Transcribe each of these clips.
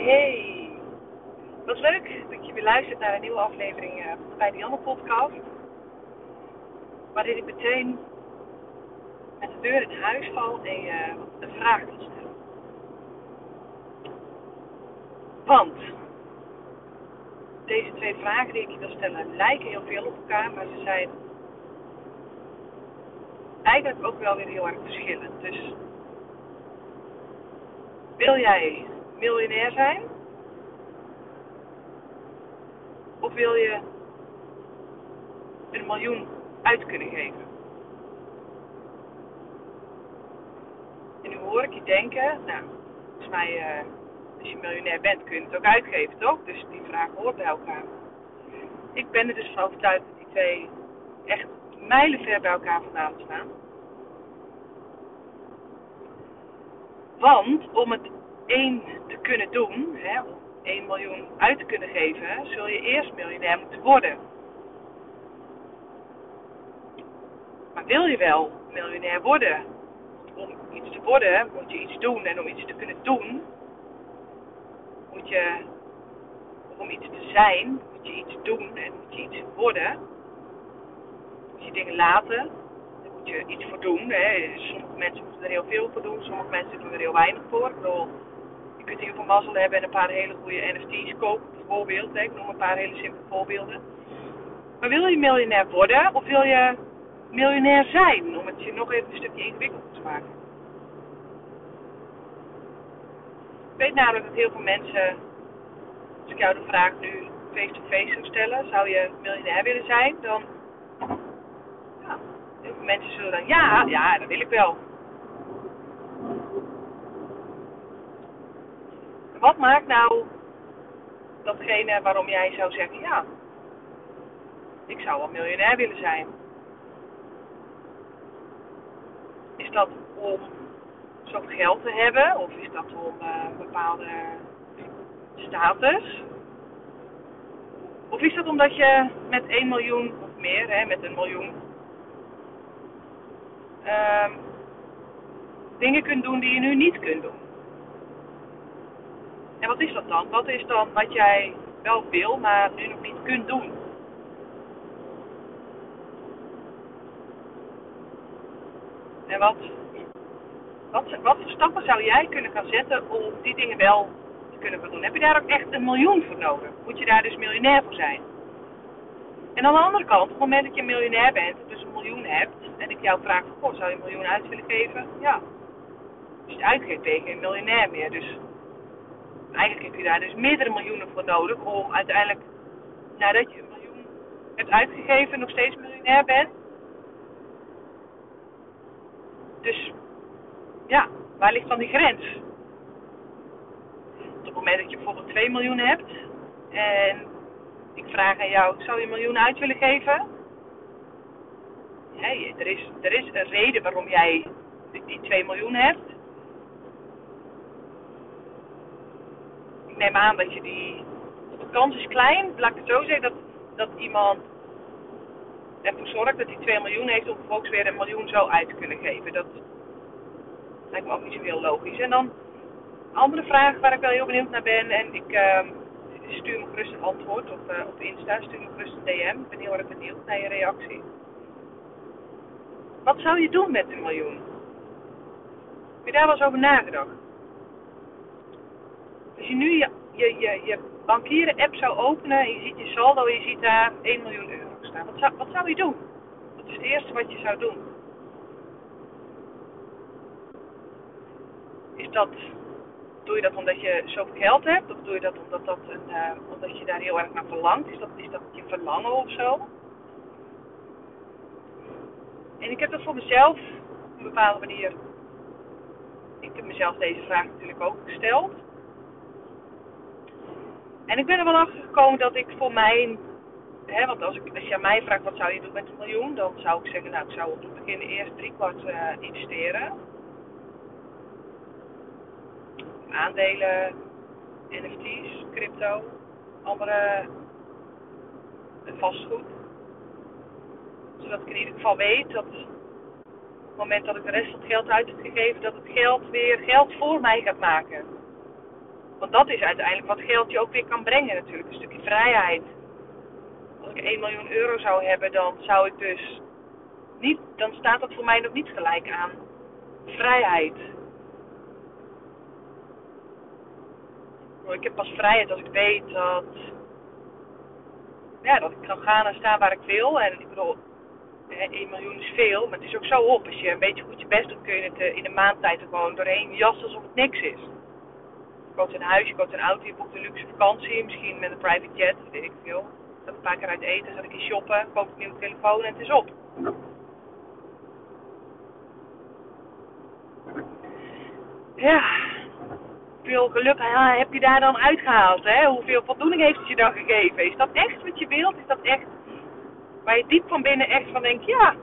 Hey, wat leuk dat je weer luistert naar een nieuwe aflevering uh, bij de Janne podcast. Waarin ik meteen met de deur in huis val en je uh, een vraag wil stellen. Want deze twee vragen die ik je wil stellen lijken heel veel op elkaar, maar ze zijn eigenlijk ook wel weer heel erg verschillend. Dus wil jij miljonair zijn? Of wil je een miljoen uit kunnen geven? En nu hoor ik je denken, nou, volgens mij, uh, als je miljonair bent, kun je het ook uitgeven, toch? Dus die vraag hoort bij elkaar. Ik ben er dus van overtuigd dat die twee echt mijlenver bij elkaar vandaan staan. Want om het één te kunnen doen, hè, 1 miljoen uit te kunnen geven, zul je eerst miljonair moeten worden. Maar wil je wel miljonair worden? Om iets te worden moet je iets doen. En om iets te kunnen doen, moet je, om iets te zijn, moet je iets doen en moet je iets worden. Moet je dingen laten, daar moet je iets voor doen. Hè. Sommige mensen moeten er heel veel voor doen, sommige mensen doen er heel weinig voor. Ik bedoel, kunt heel veel mazzel hebben en een paar hele goede NFT's kopen, bijvoorbeeld. Ik noem een paar hele simpele voorbeelden. Maar wil je miljonair worden of wil je miljonair zijn? Om het je nog even een stukje ingewikkelder te maken. Ik weet namelijk dat heel veel mensen, als ik jou de vraag nu face-to-face zou stellen, zou je miljonair willen zijn? Dan, ja, heel veel mensen zullen dan, ja, ja, dat wil ik wel. Wat maakt nou datgene waarom jij zou zeggen, ja, ik zou wel miljonair willen zijn? Is dat om zoveel geld te hebben? Of is dat om uh, bepaalde status? Of is dat omdat je met 1 miljoen of meer, hè, met een miljoen, uh, dingen kunt doen die je nu niet kunt doen? En wat is dat dan? Wat is dan wat jij wel wil, maar nu nog niet kunt doen? En wat, wat, wat voor stappen zou jij kunnen gaan zetten om die dingen wel te kunnen doen? Heb je daar ook echt een miljoen voor nodig? Moet je daar dus miljonair voor zijn? En aan de andere kant, op het moment dat je miljonair bent, dus een miljoen hebt, en ik jou vraag, goh, zou je een miljoen uit willen geven? Ja. Als je uitgeeft tegen een miljonair meer. Dus eigenlijk heb je daar dus meerdere miljoenen voor nodig om uiteindelijk, nadat je een miljoen hebt uitgegeven, nog steeds miljonair bent. Dus ja, waar ligt dan die grens? Op het moment dat je bijvoorbeeld 2 miljoen hebt en ik vraag aan jou, zou je een miljoen uit willen geven? Nee, er is, er is een reden waarom jij die 2 miljoen hebt. Neem aan dat je die. De kans is klein, laat het zo zeggen, dat, dat iemand ervoor zorgt dat hij 2 miljoen heeft om vervolgens weer een miljoen zo uit te kunnen geven. Dat lijkt me ook niet zo heel logisch. En dan een andere vraag waar ik wel heel benieuwd naar ben. En ik uh, stuur me gerust een antwoord op, uh, op Insta, stuur me gerust een DM. Ik ben heel erg benieuwd naar je reactie. Wat zou je doen met een miljoen? Heb je daar wel eens over nagedacht? Als je nu je, je, je, je bankieren app zou openen en je ziet je saldo en je ziet daar 1 miljoen euro staan. Wat zou, wat zou je doen? Wat is het eerste wat je zou doen? Is dat, doe je dat omdat je zoveel geld hebt? Of doe je dat omdat, dat een, uh, omdat je daar heel erg naar verlangt? Is dat, is dat je verlangen of zo? En ik heb dat voor mezelf op een bepaalde manier. Ik heb mezelf deze vraag natuurlijk ook gesteld. En ik ben er wel achter gekomen dat ik voor mijn. Hè, want als, ik, als je aan mij vraagt wat zou je doen met een miljoen, dan zou ik zeggen, nou ik zou op het begin eerst drie kwart uh, investeren. Aandelen, NFT's, crypto, andere vastgoed. Zodat ik in ieder geval weet dat op het moment dat ik de rest van het geld uit heb gegeven, dat het geld weer geld voor mij gaat maken. Want dat is uiteindelijk wat geld je ook weer kan brengen natuurlijk. Een stukje vrijheid. Als ik 1 miljoen euro zou hebben, dan zou ik dus niet, dan staat dat voor mij nog niet gelijk aan vrijheid. Ik heb pas vrijheid als ik weet dat, ja, dat ik kan gaan en staan waar ik wil. En ik bedoel, 1 miljoen is veel, maar het is ook zo op. Als je een beetje goed je best doet, kun je het eh, in een maandtijd gewoon doorheen jassen alsof het niks is. Koopt een huis, je koopt een auto, je boekt een luxe vakantie, misschien met een private jet, weet ik veel. Zat een paar keer uit eten, zat ik in shoppen, koop een nieuwe telefoon en het is op. Ja, hoeveel geluk heb je daar dan uitgehaald? Hè? Hoeveel voldoening heeft het je dan gegeven? Is dat echt wat je wilt? Is dat echt waar je diep van binnen echt van denkt, ja.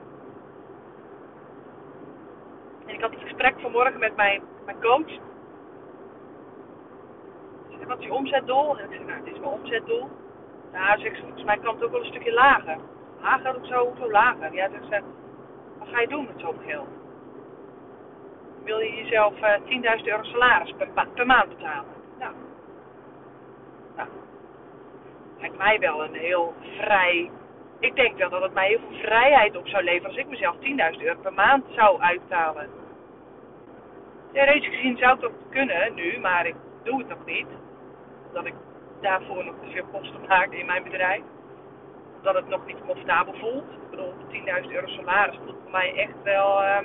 En ik had een gesprek vanmorgen met mijn, mijn coach. Wat is je omzetdoel? En ik zei, nou, dit is mijn omzetdoel. Ja, zegt volgens mij kan het ook wel een stukje lager. Lager of zo, lager? Ja, zegt ze, wat ga je doen met zo'n geld? Wil je jezelf uh, eh, 10.000 euro salaris per, per maand betalen? Nou, nou, lijkt mij wel een heel vrij ik denk wel dat het mij heel veel vrijheid op zou leveren als ik mezelf 10.000 euro per maand zou uitbetalen. Theoretisch gezien zou ik dat kunnen nu, maar ik doe het nog niet. Omdat ik daarvoor nog te veel kosten maak in mijn bedrijf. Omdat het nog niet comfortabel voelt. Ik bedoel, 10.000 euro salaris voelt voor mij echt wel... Uh,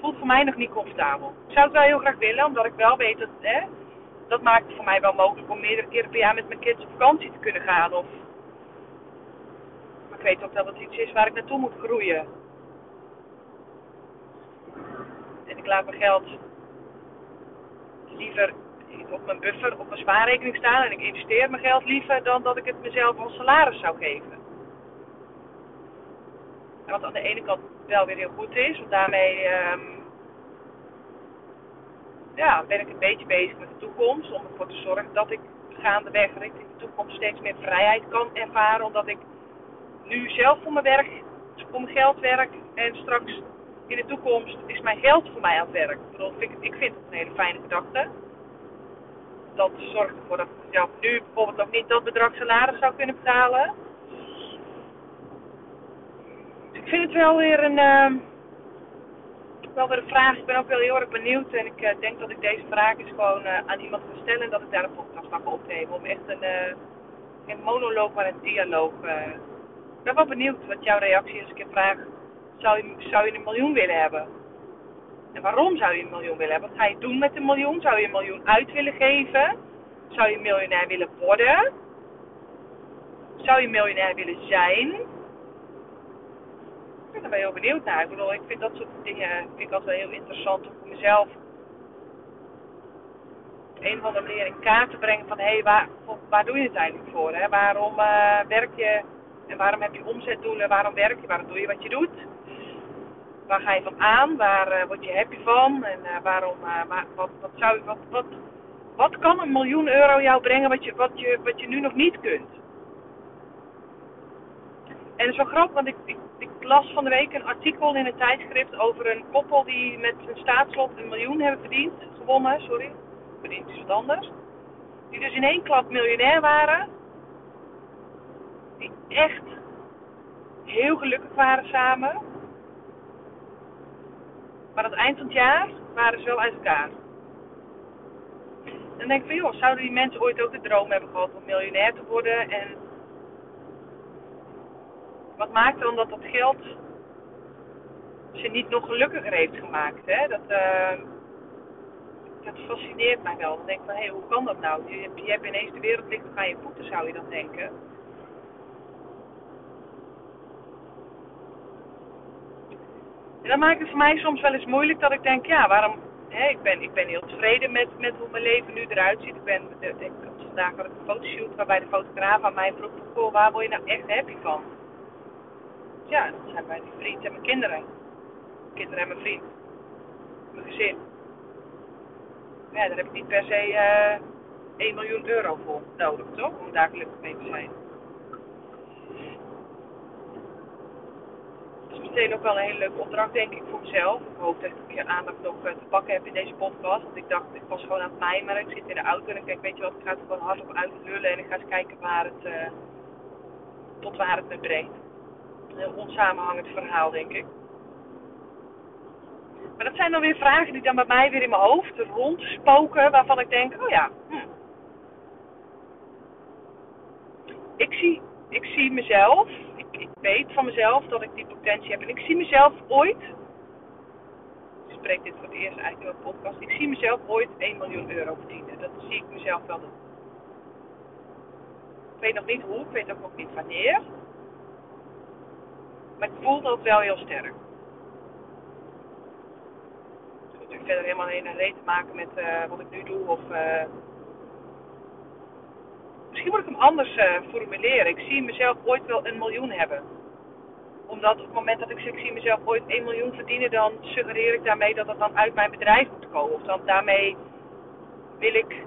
voelt voor mij nog niet comfortabel. Ik zou het wel heel graag willen, omdat ik wel weet dat... Hè, dat maakt het voor mij wel mogelijk om meerdere keren per jaar met mijn kids op vakantie te kunnen gaan. Of ik weet ook dat het iets is waar ik naartoe moet groeien. En ik laat mijn geld liever op mijn buffer, op mijn spaarrekening staan. En ik investeer mijn geld liever dan dat ik het mezelf als salaris zou geven. En wat aan de ene kant wel weer heel goed is, want daarmee um, ja, ben ik een beetje bezig met de toekomst. Om ervoor te zorgen dat ik gaandeweg richting de toekomst steeds meer vrijheid kan ervaren. Omdat ik nu zelf voor mijn werk, voor mijn geld werk. En straks in de toekomst is mijn geld voor mij aan het werk. Ik, ik, ik vind het een hele fijne gedachte. Dat zorgt ervoor dat ik nu bijvoorbeeld ook niet dat bedrag salaris zou kunnen betalen. Dus ik vind het wel weer een, uh, wel weer een vraag. Ik ben ook wel heel erg benieuwd. En ik uh, denk dat ik deze vraag eens gewoon uh, aan iemand ga stellen. En dat ik daar een podcast ga opnemen. Om echt een, geen monoloog, maar een dialoog ik ben wel benieuwd wat jouw reactie is ik je vraag: zou je, zou je een miljoen willen hebben? En waarom zou je een miljoen willen hebben? Wat ga je doen met een miljoen? Zou je een miljoen uit willen geven? Zou je miljonair willen worden? Zou je miljonair willen zijn? Ik ben er heel benieuwd naar. Ik bedoel, ik vind dat soort dingen vind ik altijd wel heel interessant om mezelf op een of andere manier in kaart te brengen van hé, hey, waar, waar doe je het eigenlijk voor? Hè? Waarom uh, werk je en waarom heb je omzetdoelen? Waarom werk je? Waarom doe je wat je doet? Waar ga je van aan? Waar uh, word je happy van? En uh, waarom, uh, wat, wat, zou, wat, wat, wat kan een miljoen euro jou brengen wat je, wat je, wat je nu nog niet kunt? En het is wel grappig, want ik, ik, ik, las van de week een artikel in een tijdschrift over een koppel die met een staatslot een miljoen hebben verdiend. Gewonnen, sorry. Verdiend is wat anders. Die dus in één klap miljonair waren die echt heel gelukkig waren samen. Maar aan het eind van het jaar waren ze wel uit elkaar. Dan denk ik van joh, zouden die mensen ooit ook de droom hebben gehad om miljonair te worden? En wat maakt dan dat dat geld ze niet nog gelukkiger heeft gemaakt? Hè? Dat, uh, dat fascineert mij wel. Dan denk ik van hé, hey, hoe kan dat nou? Je, je hebt ineens de wereld ligt aan je voeten, zou je dan denken. En dat maakt het voor mij soms wel eens moeilijk dat ik denk, ja, waarom... Hè, ik, ben, ik ben heel tevreden met, met hoe mijn leven nu eruit ziet. Ik ben, ik, vandaag had ik een fotoshoot waarbij de fotograaf aan mij vroeg, goh, waar word je nou echt happy van? Ja, dat zijn mijn vriend en mijn kinderen. Kinderen en mijn vriend. Mijn gezin. Ja, daar heb ik niet per se uh, eh, 1 miljoen euro voor nodig, toch? Om daar gelukkig mee te zijn. Meteen ook wel een hele leuke opdracht, denk ik, voor mezelf. Ik hoop dat ik keer aandacht nog eh, te pakken heb in deze podcast. Want ik dacht, ik was gewoon aan het mijmeren. Ik zit in de auto en ik denk, weet je wat, ik ga het gewoon hardop uitlullen. En ik ga eens kijken waar het, uh, tot waar het me brengt. Een heel onsamenhangend verhaal, denk ik. Maar dat zijn dan weer vragen die dan bij mij weer in mijn hoofd rondspoken. Waarvan ik denk, oh ja, hm. Ik zie, ik zie mezelf weet van mezelf dat ik die potentie heb. En ik zie mezelf ooit, ik spreek dit voor het eerst eigenlijk in mijn podcast, ik zie mezelf ooit 1 miljoen euro verdienen. Dat zie ik mezelf wel doen. Ik weet nog niet hoe, ik weet ook nog niet wanneer. Maar ik voel dat wel heel sterk. Ik moet natuurlijk verder helemaal een reet te maken met uh, wat ik nu doe of... Uh, Misschien moet ik hem anders uh, formuleren. Ik zie mezelf ooit wel een miljoen hebben. Omdat op het moment dat ik zeg, ik zie mezelf ooit 1 miljoen verdienen, dan suggereer ik daarmee dat het dan uit mijn bedrijf moet komen. Of dan daarmee wil ik,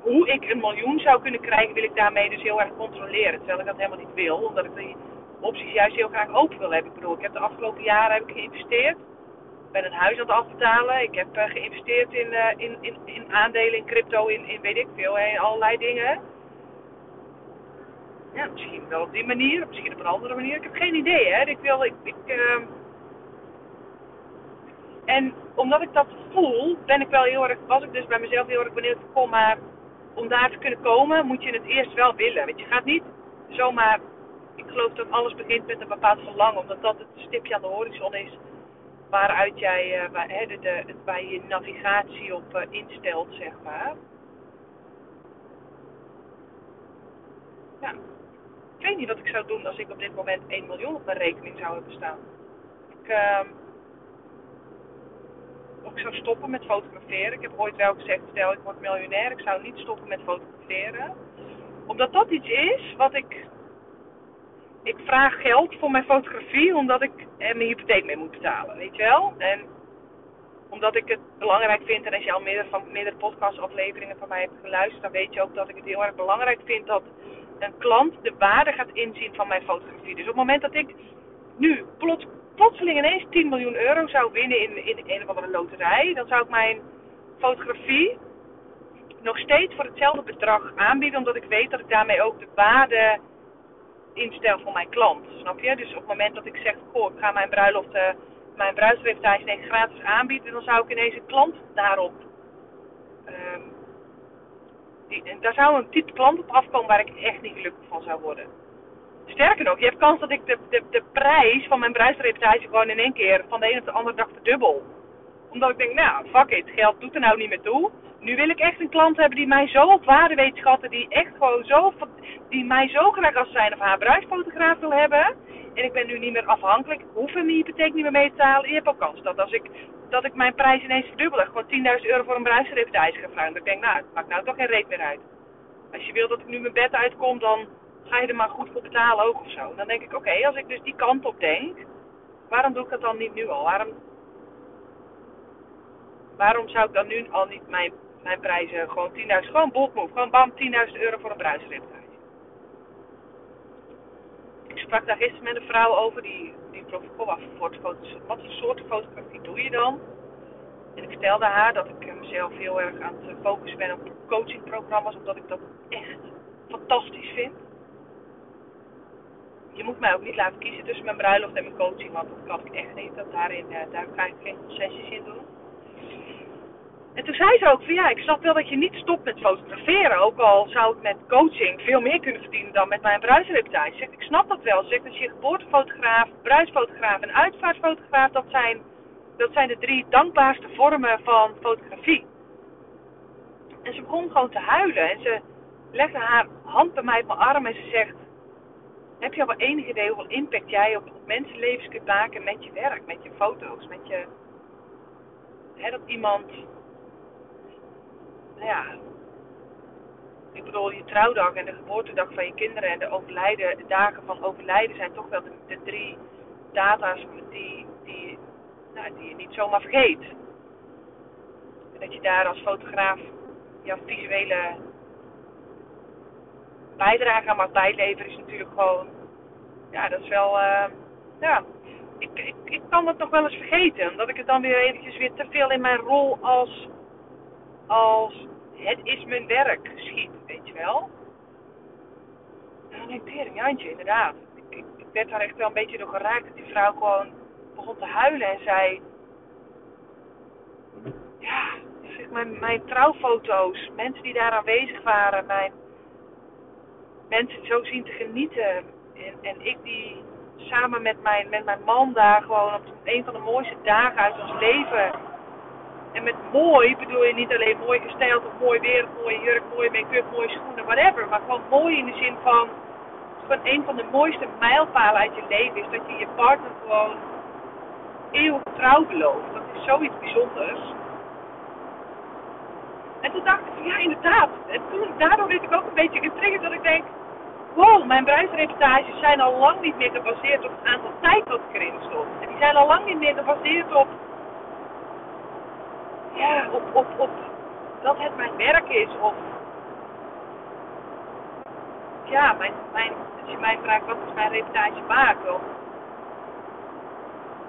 hoe ik een miljoen zou kunnen krijgen, wil ik daarmee dus heel erg controleren. Terwijl ik dat helemaal niet wil, omdat ik die opties juist heel graag open wil hebben. Ik bedoel, ik heb de afgelopen jaren heb ik geïnvesteerd. Ik ben een huis aan het afbetalen. Ik heb uh, geïnvesteerd in, uh, in, in, in aandelen, in crypto, in, in weet ik veel, in allerlei dingen. Ja, misschien wel op die manier, misschien op een andere manier. Ik heb geen idee, hè. Ik wil, ik, ik uh... En omdat ik dat voel, ben ik wel heel erg, was ik dus bij mezelf heel erg benieuwd, kom maar, om daar te kunnen komen, moet je het eerst wel willen. Want je gaat niet zomaar, ik geloof dat alles begint met een bepaald verlangen, omdat dat het stipje aan de horizon is waaruit jij, uh, waar, hè, de, de, waar je navigatie op uh, instelt, zeg maar. Ja. Ik weet niet wat ik zou doen als ik op dit moment 1 miljoen op mijn rekening zou hebben staan. Ik, uh, of ik zou stoppen met fotograferen. Ik heb ooit wel gezegd, stel ik word miljonair, ik zou niet stoppen met fotograferen. Omdat dat iets is wat ik... Ik vraag geld voor mijn fotografie omdat ik er mijn hypotheek mee moet betalen, weet je wel? En omdat ik het belangrijk vind, en als je al meerdere, van, meerdere podcastafleveringen van mij hebt geluisterd, dan weet je ook dat ik het heel erg belangrijk vind dat een klant de waarde gaat inzien van mijn fotografie. Dus op het moment dat ik nu plots, plotseling ineens 10 miljoen euro zou winnen in, in een of andere loterij, dan zou ik mijn fotografie nog steeds voor hetzelfde bedrag aanbieden, omdat ik weet dat ik daarmee ook de waarde instel voor mijn klant. Snap je? Dus op het moment dat ik zeg, goh, ik ga mijn bruiloft, uh, mijn bruidsreportage gratis aanbieden, dan zou ik ineens een klant daarop um, die, daar zou een type klant op afkomen waar ik echt niet gelukkig van zou worden. Sterker nog, je hebt kans dat ik de, de, de prijs van mijn bruidsreportage gewoon in één keer van de ene op de andere dag verdubbel. Omdat ik denk, nou, fuck it, geld doet er nou niet meer toe. Nu wil ik echt een klant hebben die mij zo op waarde weet schatten, die echt gewoon zo, die mij zo graag als zijn of haar bruidsfotograaf wil hebben. En ik ben nu niet meer afhankelijk, ik hoef mijn hypotheek niet meer mee te betalen. Je hebt ook kans dat als ik dat ik mijn prijs ineens verdubbel. Gewoon 10.000 euro voor een bruidsreportage ga vragen. Ik nou, het maakt nou toch geen reet meer uit. Als je wil dat ik nu mijn bed uitkom, dan ga je er maar goed voor betalen ook of zo. Dan denk ik, oké, als ik dus die kant op denk, waarom doe ik dat dan niet nu al? Waarom, waarom zou ik dan nu al niet mijn, mijn prijzen gewoon 10.000, gewoon bulk gewoon bam, 10.000 euro voor een bruidsreportage. Sprak daar gisteren met een vrouw over die wat voor soort fotografie doe je dan? En ik vertelde haar dat ik mezelf heel erg aan het focussen ben op coachingprogramma's, omdat ik dat echt fantastisch vind. Je moet mij ook niet laten kiezen tussen mijn bruiloft en mijn coaching, want dat kan ik echt niet. Dat daarin, eh, daar kan ik geen concessies in doen. En toen zei ze ook van ja, ik snap wel dat je niet stopt met fotograferen. Ook al zou ik met coaching veel meer kunnen verdienen dan met mijn bruidsreportage. Zegt, ik snap dat wel. Ze zegt, als je geboortefotograaf, bruidsfotograaf en uitvaartfotograaf, dat zijn, dat zijn de drie dankbaarste vormen van fotografie. En ze begon gewoon te huilen. En ze legde haar hand bij mij op mijn arm en ze zegt... Heb je al wel enig idee hoeveel impact jij op mensenlevens kunt maken met je werk, met je foto's, met je... Dat iemand ja, ik bedoel, je trouwdag en de geboortedag van je kinderen en de overlijden, de dagen van overlijden zijn toch wel de, drie data's die, die, nou, die je niet zomaar vergeet. En dat je daar als fotograaf jouw visuele bijdrage aan mag bijleveren is natuurlijk gewoon, ja, dat is wel, uh, ja, ik, ik, ik kan het nog wel eens vergeten. Omdat ik het dan weer eventjes weer te veel in mijn rol als, als het is mijn werk schiet, weet je wel. Dan denk ik, tering, Jantje, inderdaad. Ik, ik, werd daar echt wel een beetje door geraakt. Dat die vrouw gewoon begon te huilen en zei... Ja, mijn, mijn trouwfoto's, mensen die daar aanwezig waren, mijn mensen zo zien te genieten. En, en ik die samen met mijn, met mijn man daar gewoon op een van de mooiste dagen uit ons leven. En met mooi bedoel je niet alleen mooi gesteld of mooi weer, of mooie jurk, mooie make-up, mooie schoenen, whatever. Maar gewoon mooi in de zin van, van een van de mooiste mijlpalen uit je leven is dat je je partner gewoon eeuwig trouw belooft. Dat is zoiets bijzonders. En toen dacht ik, ja inderdaad. En toen, daardoor werd ik ook een beetje getriggerd dat ik denk, wow, mijn bruidsreportages zijn al lang niet meer gebaseerd op het aantal tijd wat ik erin stop. En die zijn al lang niet meer gebaseerd op, ja, op, op, op dat het mijn werk is. Of, ja, mijn, mijn, als je mij vraagt wat is mijn reportage maken. Of,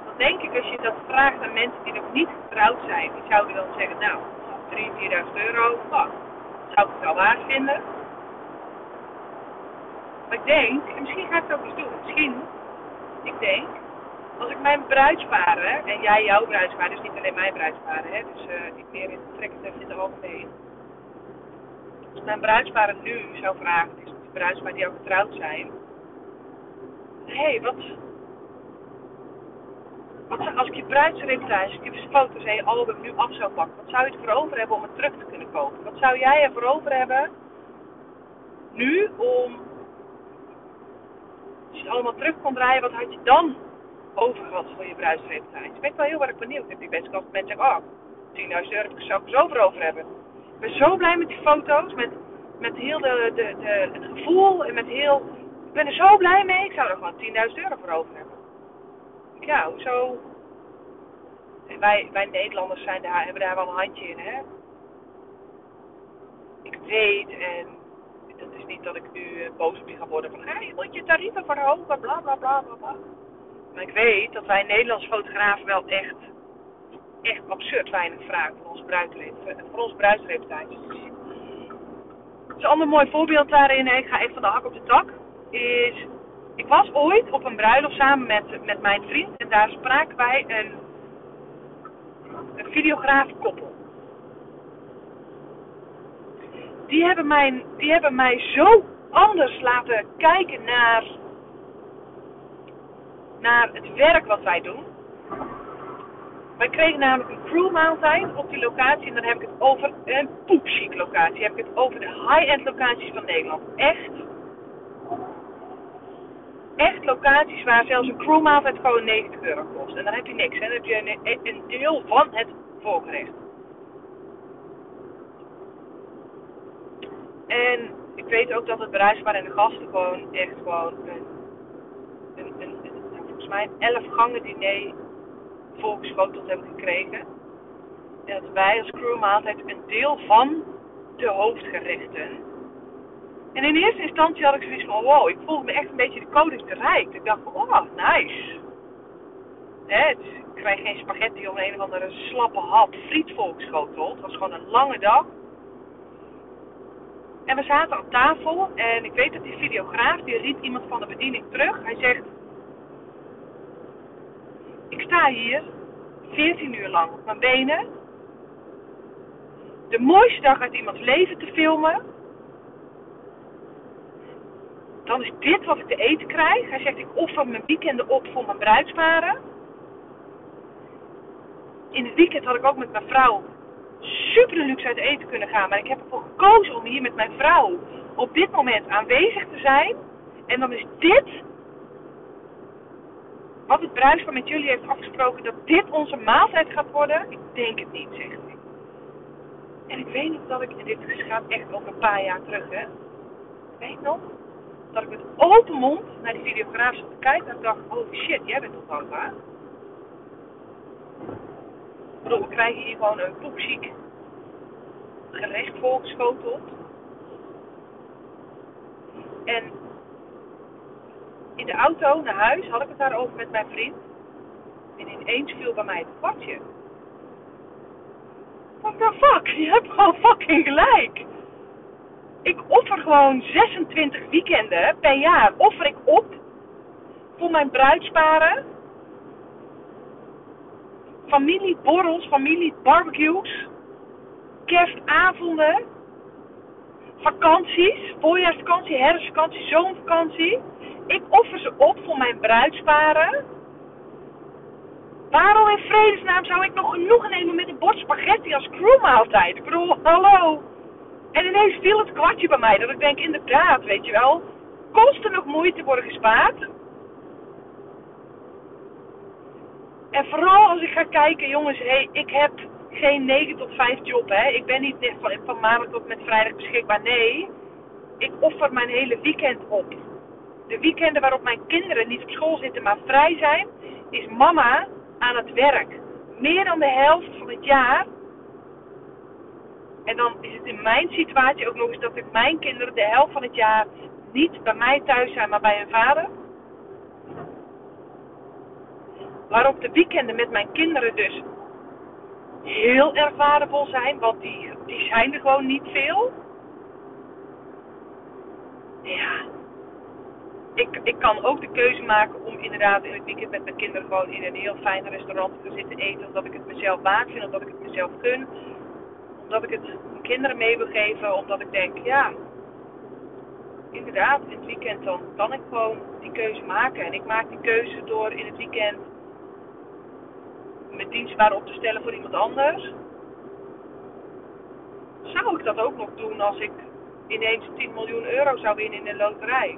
dan denk ik als je dat vraagt aan mensen die nog niet getrouwd zijn, die zouden dan zeggen, nou, 3, 4.000 euro, nou, zou ik het wel waard vinden. Maar ik denk, en misschien ga ik het ook eens doen. Misschien, ik denk, als ik mijn bruidsparen, en jij jouw bruidsparen, dus niet alleen mijn bruidsparen, hè, dus uh, meer in trekken in de algemeen. Als mijn bruidsparen nu zou vragen, dus die bruidsparen die al getrouwd zijn. Hé, hey, wat, wat, als ik je bruidsreportage, je foto's en je album nu af zou pakken, wat zou je ervoor over hebben om het terug te kunnen kopen? Wat zou jij ervoor over hebben nu om als je het allemaal terug kon draaien, wat had je dan over gehad voor je bruidsreportage? Ik ben wel heel erg benieuwd. Ik heb die best kans dat mensen zeggen, oh, 10.000 euro zou ik er zo over over hebben. Ik ben zo blij met die foto's, met, met heel de, de, de, het gevoel en met heel... Ik ben er zo blij mee, ik zou er gewoon 10.000 euro voor over hebben. Ja, hoezo? En wij, wij Nederlanders zijn daar, hebben daar wel een handje in, hè? Ik weet en het is niet dat ik nu uh, boos op je ga worden van, hé, je moet je tarieven verhogen, bla bla bla bla bla. Maar ik weet dat wij Nederlandse fotografen wel echt, echt absurd weinig vragen voor bruidsreputatie. Voor onze bruidsreputatie. Dus een ander mooi voorbeeld daarin, ik ga even van de hak op de tak, is, ik was ooit op een bruiloft samen met, met mijn vriend en daar spraken wij een, een videograaf koppel. die hebben, mij, die hebben mij zo anders laten kijken naar, naar het werk wat wij doen. Wij kregen namelijk een crewmaaltijd op die locatie. En dan heb ik het over een poepchic locatie. Heb ik het over de high-end locaties van Nederland. Echt. Echt locaties waar zelfs een crewmaaltijd gewoon 90 euro kost. En dan heb je niks. Dan heb je een, deel van het voorgerecht. En ik weet ook dat het bruisbaar en de gasten gewoon echt gewoon een, een, een nou, volgens mij een elf gangen diner volgeschoteld hebben gekregen. En dat wij als crewmaaltijd een deel van de hoofdgerechten. En in eerste instantie had ik zoiets van, wow, ik voelde me echt een beetje de koning bereikt. Ik dacht oh, nice. Hè, dus ik krijg geen spaghetti om een of andere slappe hap friet volgeschoteld. Het was gewoon een lange dag. En we zaten aan tafel en ik weet dat die videograaf, die riep iemand van de bediening terug. Hij zegt, ik sta hier 14 uur lang op mijn benen. De mooiste dag uit iemands leven te filmen. Dan is dit wat ik te eten krijg. Hij zegt, ik offer mijn weekenden op voor mijn bruidsparen. In het weekend had ik ook met mijn vrouw super luxe uit eten kunnen gaan. Maar ik heb ervoor gekozen om hier met mijn vrouw op dit moment aanwezig te zijn. En dan is dit wat het bruidspaar met jullie heeft afgesproken dat dit onze maaltijd gaat worden. Ik denk het niet, zegt hij. En ik weet nog dat ik, en dit gaat echt over een paar jaar terug, hè. Ik weet nog dat ik met open mond naar die videograaf zat te kijken en dacht, oh shit, jij bent toch hè? Ik bedoel, we krijgen hier gewoon een poepziek gerecht volgeschoteld. En in de auto naar huis had ik het daarover met mijn vriend. En ineens viel bij mij het kwartje. What the fuck? Je hebt gewoon fucking gelijk. Ik offer gewoon 26 weekenden per jaar. Offer ik op voor mijn bruidsparen. Familieborrels, familiebarbecues. Kerstavonden. Vakanties. Voorjaarsvakantie, herfstvakantie, zomervakantie. Ik offer ze op voor mijn bruidsparen. Waarom in vredesnaam zou ik nog genoegen nemen met een bord spaghetti als crewmaaltijd? Ik bedoel, hallo. En ineens viel het kwartje bij mij dat ik denk, inderdaad, weet je wel, kosten nog moeite worden gespaard. En vooral als ik ga kijken, jongens, hey, ik heb geen 9 tot 5 job, hè. Ik ben niet van, van maandag tot met vrijdag beschikbaar. Nee, ik offer mijn hele weekend op. De weekenden waarop mijn kinderen niet op school zitten, maar vrij zijn, is mama aan het werk. Meer dan de helft van het jaar. En dan is het in mijn situatie ook nog eens dat ik mijn kinderen de helft van het jaar niet bij mij thuis zijn, maar bij hun vader. Waarop de weekenden met mijn kinderen dus heel erg waardevol zijn, want die, die zijn er gewoon niet veel. Ja, ik, ik kan ook de keuze maken om inderdaad in het weekend met mijn kinderen gewoon in een heel fijn restaurant te zitten eten. Omdat ik het mezelf waard vind, omdat ik het mezelf kun. Omdat ik het mijn kinderen mee wil geven, omdat ik denk, ja, inderdaad, in het weekend dan kan ik gewoon die keuze maken. En ik maak die keuze door in het weekend mijn dienstbaar op te stellen voor iemand anders. Zou ik dat ook nog doen als ik ineens 10 miljoen euro zou winnen in de loterij?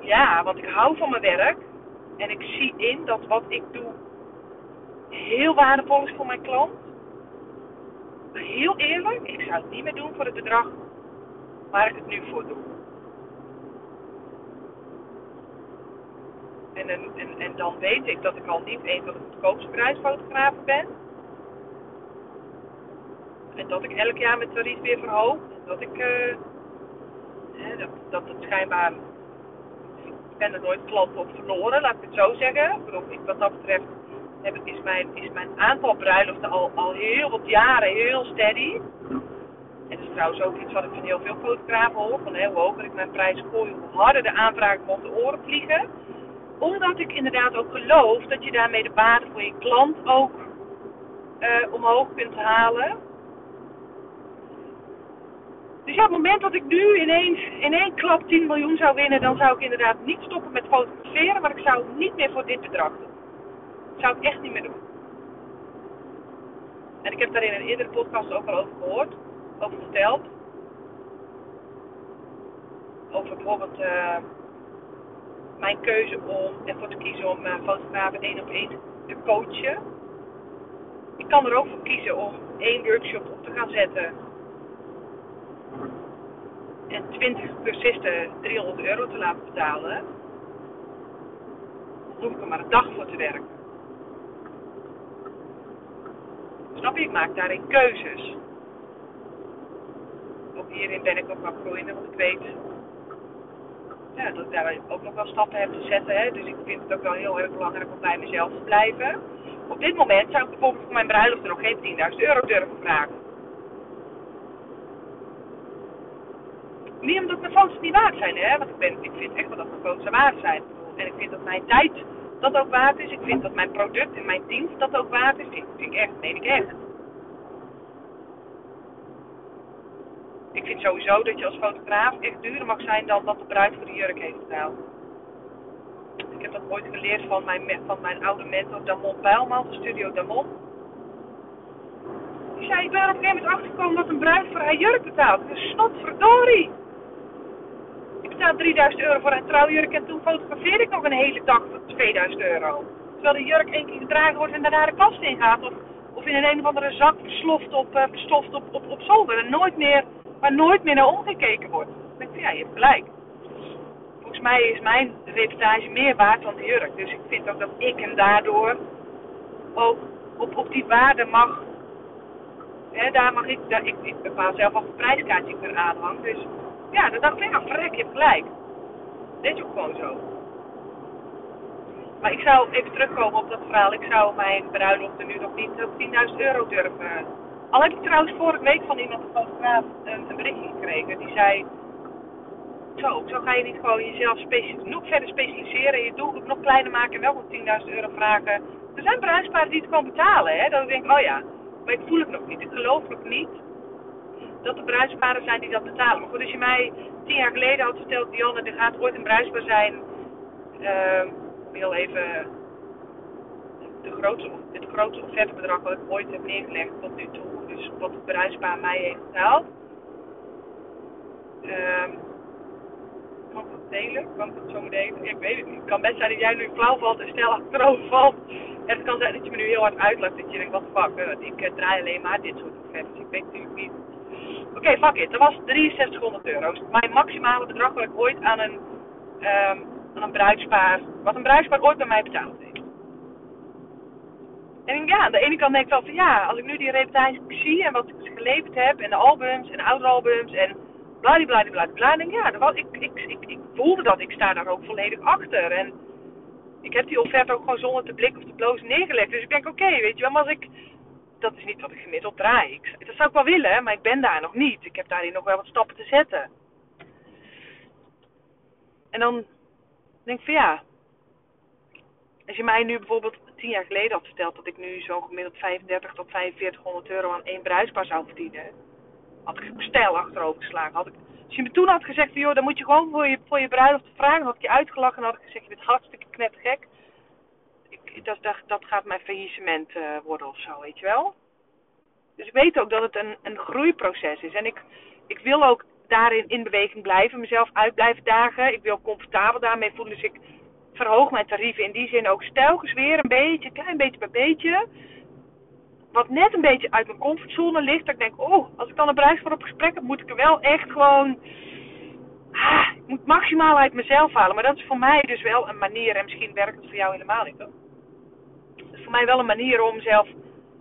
Ja, want ik hou van mijn werk. En ik zie in dat wat ik doe heel waardevol is voor mijn klant. Heel eerlijk, ik zou het niet meer doen voor het bedrag waar ik het nu voor doe. En, en, en, en dan weet ik dat ik al niet een van de goedkoopste prijsfotografen ben. En dat ik elk jaar mijn tarief weer verhoog. Dat ik, uh, dat, dat het schijnbaar ik ben er nooit klanten op verloren, laat ik het zo zeggen. Ik wat dat betreft heb, is, mijn, is mijn aantal bruiloften al, al heel wat jaren heel steady. En dat is trouwens ook iets wat ik van heel veel fotografen hoor. Van hoe hoger ik mijn prijs gooi, hoe harder de aanvragen om de oren vliegen. Omdat ik inderdaad ook geloof dat je daarmee de waarde voor je klant ook uh, omhoog kunt halen. Dus ja, op het moment dat ik nu ineens in één klap 10 miljoen zou winnen, dan zou ik inderdaad niet stoppen met fotograferen, maar ik zou niet meer voor dit bedrag doen. Dat zou ik echt niet meer doen. En ik heb daar in een eerdere podcast ook al over gehoord, over verteld. Over bijvoorbeeld uh, mijn keuze om ervoor te kiezen om uh, fotografen één op één te coachen. Ik kan er ook voor kiezen om één workshop op te gaan zetten en 20 cursisten 300 euro te laten betalen, dan hoef ik er maar een dag voor te werken. Snap je? Ik maak daarin keuzes. Ook hierin ben ik ook wel groeiende, want ik weet ja, dat ik daar ook nog wel stappen heb te zetten. Hè. Dus ik vind het ook wel heel erg belangrijk om bij mezelf te blijven. Op dit moment zou ik bijvoorbeeld voor mijn bruiloft er nog geen 10.000 euro durven vragen. Niet omdat mijn foto's niet waard zijn, hè. Want ik, ben, ik vind echt wel dat mijn foto's waard zijn. En ik vind dat mijn tijd dat ook waard is. Ik vind dat mijn product en mijn dienst dat ook waard is. Dat vind ik echt, meen ik echt. Ik vind sowieso dat je als fotograaf echt duurder mag zijn dan dat de bruid voor de jurk heeft betaald. Ik heb dat ooit geleerd van mijn, van mijn oude mentor Damon Pijlman van Studio Damon. Die zei, ik ben er op een gegeven moment achtergekomen dat een bruid voor haar jurk betaalt. Dus snotverdorie! Ik betaal 3000 euro voor een trouwjurk en toen fotografeer ik nog een hele dag voor 2000 euro. Terwijl de jurk één keer gedragen wordt en daarna de kast ingaat. Of, of in een een of andere zak versloft op, uh, op, op, op zolder. En nooit meer, waar nooit meer naar omgekeken wordt. Dan denk ik, ja, je hebt gelijk. Volgens mij is mijn reportage meer waard dan de jurk. Dus ik vind ook dat ik hem daardoor ook op, op die waarde mag. Hè, daar mag ik, daar, ik, ik bepaal zelf al een prijskaartje ik er aanhang. Dus ja, dan dacht ik, ja, verrek, je hebt gelijk. Dit is ook gewoon zo. Maar ik zou even terugkomen op dat verhaal. Ik zou mijn bruiloft er nu nog niet op 10.000 euro durven. Al heb ik trouwens vorige week van iemand, een fotograaf, een, berichtje gekregen. Die zei, zo, zo ga je niet gewoon jezelf nog verder specialiseren. Je doelgroep nog kleiner maken en wel voor 10.000 euro vragen. Er zijn bruidsparen die het gewoon betalen. Hè? Dat ik denk, oh ja, maar ik voel het nog niet. Ik geloof nog niet dat er bruidsparen zijn die dat betalen. Maar goed, als je mij tien jaar geleden had verteld, Dionne, er gaat ooit een bruidspaar zijn. Uh, heel even de grootste, het grootste offertebedrag wat ik ooit heb neergelegd tot nu toe. Dus wat het bruidspaar mij heeft betaald. Um, kan ik dat delen? Kan ik dat zo delen? Ik weet het niet. Het kan best zijn dat jij nu flauw valt en snel achterover valt. En het kan zijn dat je me nu heel hard uitlacht. Dat je denkt, wat fuck, uh, ik uh, draai alleen maar dit soort offertes. Ik weet natuurlijk niet. Oké, fuck it. Dat was 6300 euro. Mijn maximale bedrag wat ik ooit aan een, um, aan een bruidspaar, wat een bruidspaar ooit bij mij betaald heeft. En ja, aan de ene kant denk ik wel van ja, als ik nu die reputatie zie en wat ik geleverd heb en de albums en de oude albums en bladibladibladibla, denk ik ja, was, ik, ik, ik, ik voelde dat, ik sta daar ook volledig achter. En ik heb die offerte ook gewoon zonder te blikken of te blozen neergelegd. Dus ik denk oké, weet je wel, maar als ik, dat is niet wat ik gemiddeld draai. Ik, dat zou ik wel willen, maar ik ben daar nog niet. Ik heb daarin nog wel wat stappen te zetten. En dan denk ik van ja, als je mij nu bijvoorbeeld tien jaar geleden had verteld dat ik nu zo'n gemiddeld 35 tot 4500 euro aan één bruisbaar zou verdienen, had ik stijl achterover geslagen. Had ik, als je me toen had gezegd joh, dan moet je gewoon voor je, voor je bruiloft vragen, had ik je uitgelachen en had ik gezegd je bent hartstikke knettergek. Ik, dat, dat, gaat mijn faillissement uh, worden of zo, weet je wel. Dus ik weet ook dat het een, een groeiproces is. En ik, ik wil ook daarin in beweging blijven, mezelf uit blijven dagen. Ik wil comfortabel daarmee voelen. Dus ik verhoog mijn tarieven in die zin ook stelkens weer een beetje, klein beetje bij beetje. Wat net een beetje uit mijn comfortzone ligt. Dat ik denk, oh, als ik dan een prijs voor op gesprek heb, moet ik er wel echt gewoon. Ah, ik moet maximaal uit mezelf halen. Maar dat is voor mij dus wel een manier, en misschien werkt het voor jou helemaal niet. Hoor. Dat is voor mij wel een manier om mezelf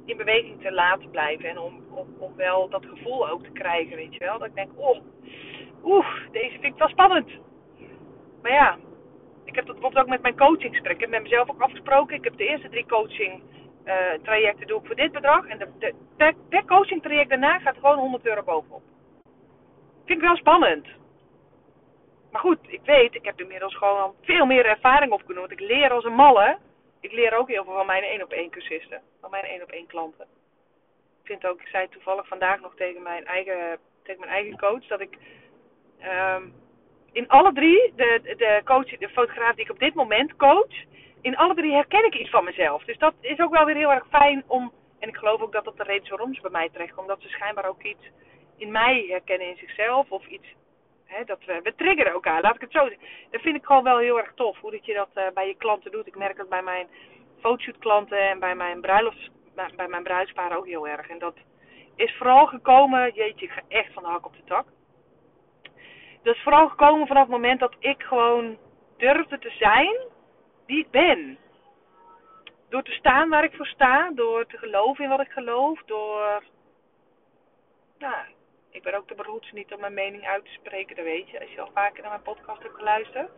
in beweging te laten blijven. En om, om, om wel dat gevoel ook te krijgen, weet je wel. Dat ik denk, oh, oeh, deze vind ik wel spannend. Maar ja, ik heb dat bijvoorbeeld ook met mijn coachingsgesprek. Ik heb met mezelf ook afgesproken. Ik heb de eerste drie coaching uh, trajecten doe ik voor dit bedrag. En de, de, per, coaching traject daarna gaat gewoon 100 euro bovenop. Vind ik wel spannend. Maar goed, ik weet, ik heb inmiddels gewoon veel meer ervaring opgenomen. Want ik leer als een malle. Ik leer ook heel veel van mijn één op één cursisten. Van mijn één op één klanten. Ik vind ook, ik zei toevallig vandaag nog tegen mijn eigen, tegen mijn eigen coach dat ik um, in alle drie, de, de, coach, de fotograaf die ik op dit moment coach, in alle drie herken ik iets van mezelf. Dus dat is ook wel weer heel erg fijn om. En ik geloof ook dat dat de reden waarom ze bij mij terechtkomt. Omdat ze schijnbaar ook iets in mij herkennen in zichzelf. Of iets. Hè, dat we, we triggeren elkaar, laat ik het zo zeggen. Dat vind ik gewoon wel heel erg tof. Hoe dat je dat uh, bij je klanten doet. Ik merk dat bij mijn fotoshoot klanten en bij mijn bruiloft, bij mijn bruidsparen ook heel erg. En dat is vooral gekomen, jeetje, ik ga echt van de hak op de tak dat is vooral gekomen vanaf het moment dat ik gewoon durfde te zijn wie ik ben. Door te staan waar ik voor sta, door te geloven in wat ik geloof, door. Nou, ik ben ook te beroerd niet om mijn mening uit te spreken, dat weet je, als je al vaker naar mijn podcast hebt geluisterd.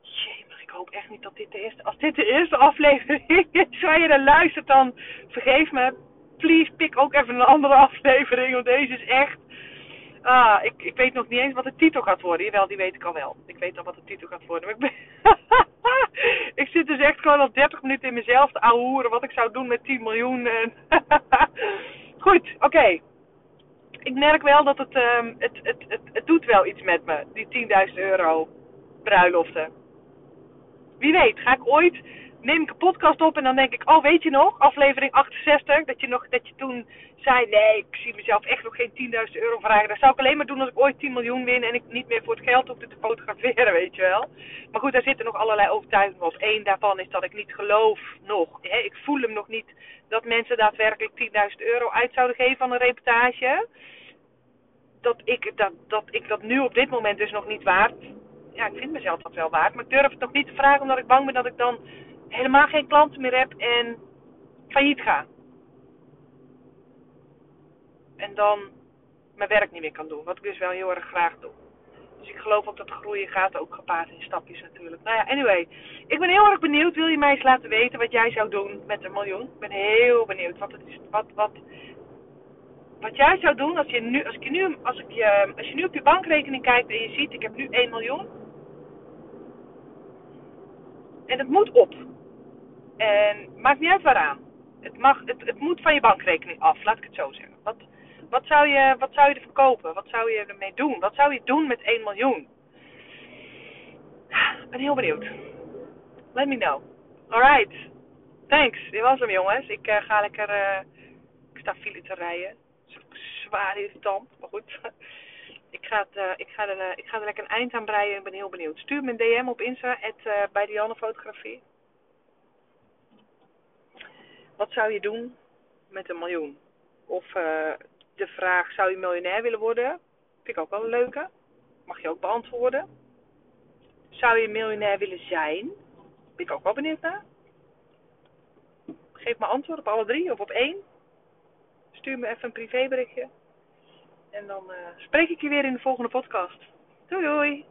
Jee, maar ik hoop echt niet dat dit de eerste. Als dit de eerste aflevering is waar je naar luistert, dan vergeef me. Please, pik ook even een andere aflevering, want deze is echt Ah, ik, ik weet nog niet eens wat de titel gaat worden. Jawel, die weet ik al wel. Ik weet al wat de titel gaat worden. Maar ik, ik zit dus echt gewoon al 30 minuten in mezelf te ouwehoeren wat ik zou doen met 10 miljoen. En Goed, oké. Ik merk wel dat het, um, het, het, het, het doet wel iets met me, die 10.000 euro bruiloften. Wie weet, ga ik ooit neem ik een podcast op en dan denk ik, oh weet je nog, aflevering 68, dat je, nog, dat je toen zei, nee, ik zie mezelf echt nog geen 10.000 euro vragen. Dat zou ik alleen maar doen als ik ooit 10 miljoen win en ik niet meer voor het geld hoefde te fotograferen, weet je wel. Maar goed, daar zitten nog allerlei overtuigingen op. Eén daarvan is dat ik niet geloof nog. Hè, ik voel hem nog niet dat mensen daadwerkelijk 10.000 euro uit zouden geven van een reportage. Dat ik dat, dat ik dat nu op dit moment dus nog niet waard ja, ik vind mezelf dat wel waard. Maar ik durf het nog niet te vragen omdat ik bang ben dat ik dan helemaal geen klanten meer heb en failliet ga. En dan mijn werk niet meer kan doen, wat ik dus wel heel erg graag doe. Dus ik geloof ook dat groeien gaat ook gepaard in stapjes natuurlijk. Nou ja, anyway. Ik ben heel erg benieuwd. Wil je mij eens laten weten wat jij zou doen met een miljoen? Ik ben heel benieuwd wat het is. Wat, wat, wat jij zou doen als je nu, als ik nu, als ik je, als je nu op je bankrekening kijkt en je ziet, ik heb nu 1 miljoen. En het moet op. En maakt niet uit waaraan. Het, mag, het, het moet van je bankrekening af, laat ik het zo zeggen. Wat, wat, zou je, wat zou je ervoor kopen? Wat zou je ermee doen? Wat zou je doen met 1 miljoen? Ik ben heel benieuwd. Let me know. Alright. Thanks. Dit was hem jongens. Ik uh, ga lekker... Uh, ik sta file te rijden. Zwaar irritant. Maar goed. ga het, uh, ik, ga er, ik ga er lekker een eind aan breien. Ik ben heel benieuwd. Stuur me een DM op Insta. at bij Dianne Fotografie. Wat zou je doen met een miljoen? Of de vraag, zou je miljonair willen worden? Vind ik ook wel een leuke. Mag je ook beantwoorden. Zou je miljonair willen zijn? Ben ik ook wel benieuwd naar. Geef me antwoord op alle drie of op één. Stuur me even een privéberichtje. En dan uh, spreek ik je weer in de volgende podcast. Doei doei!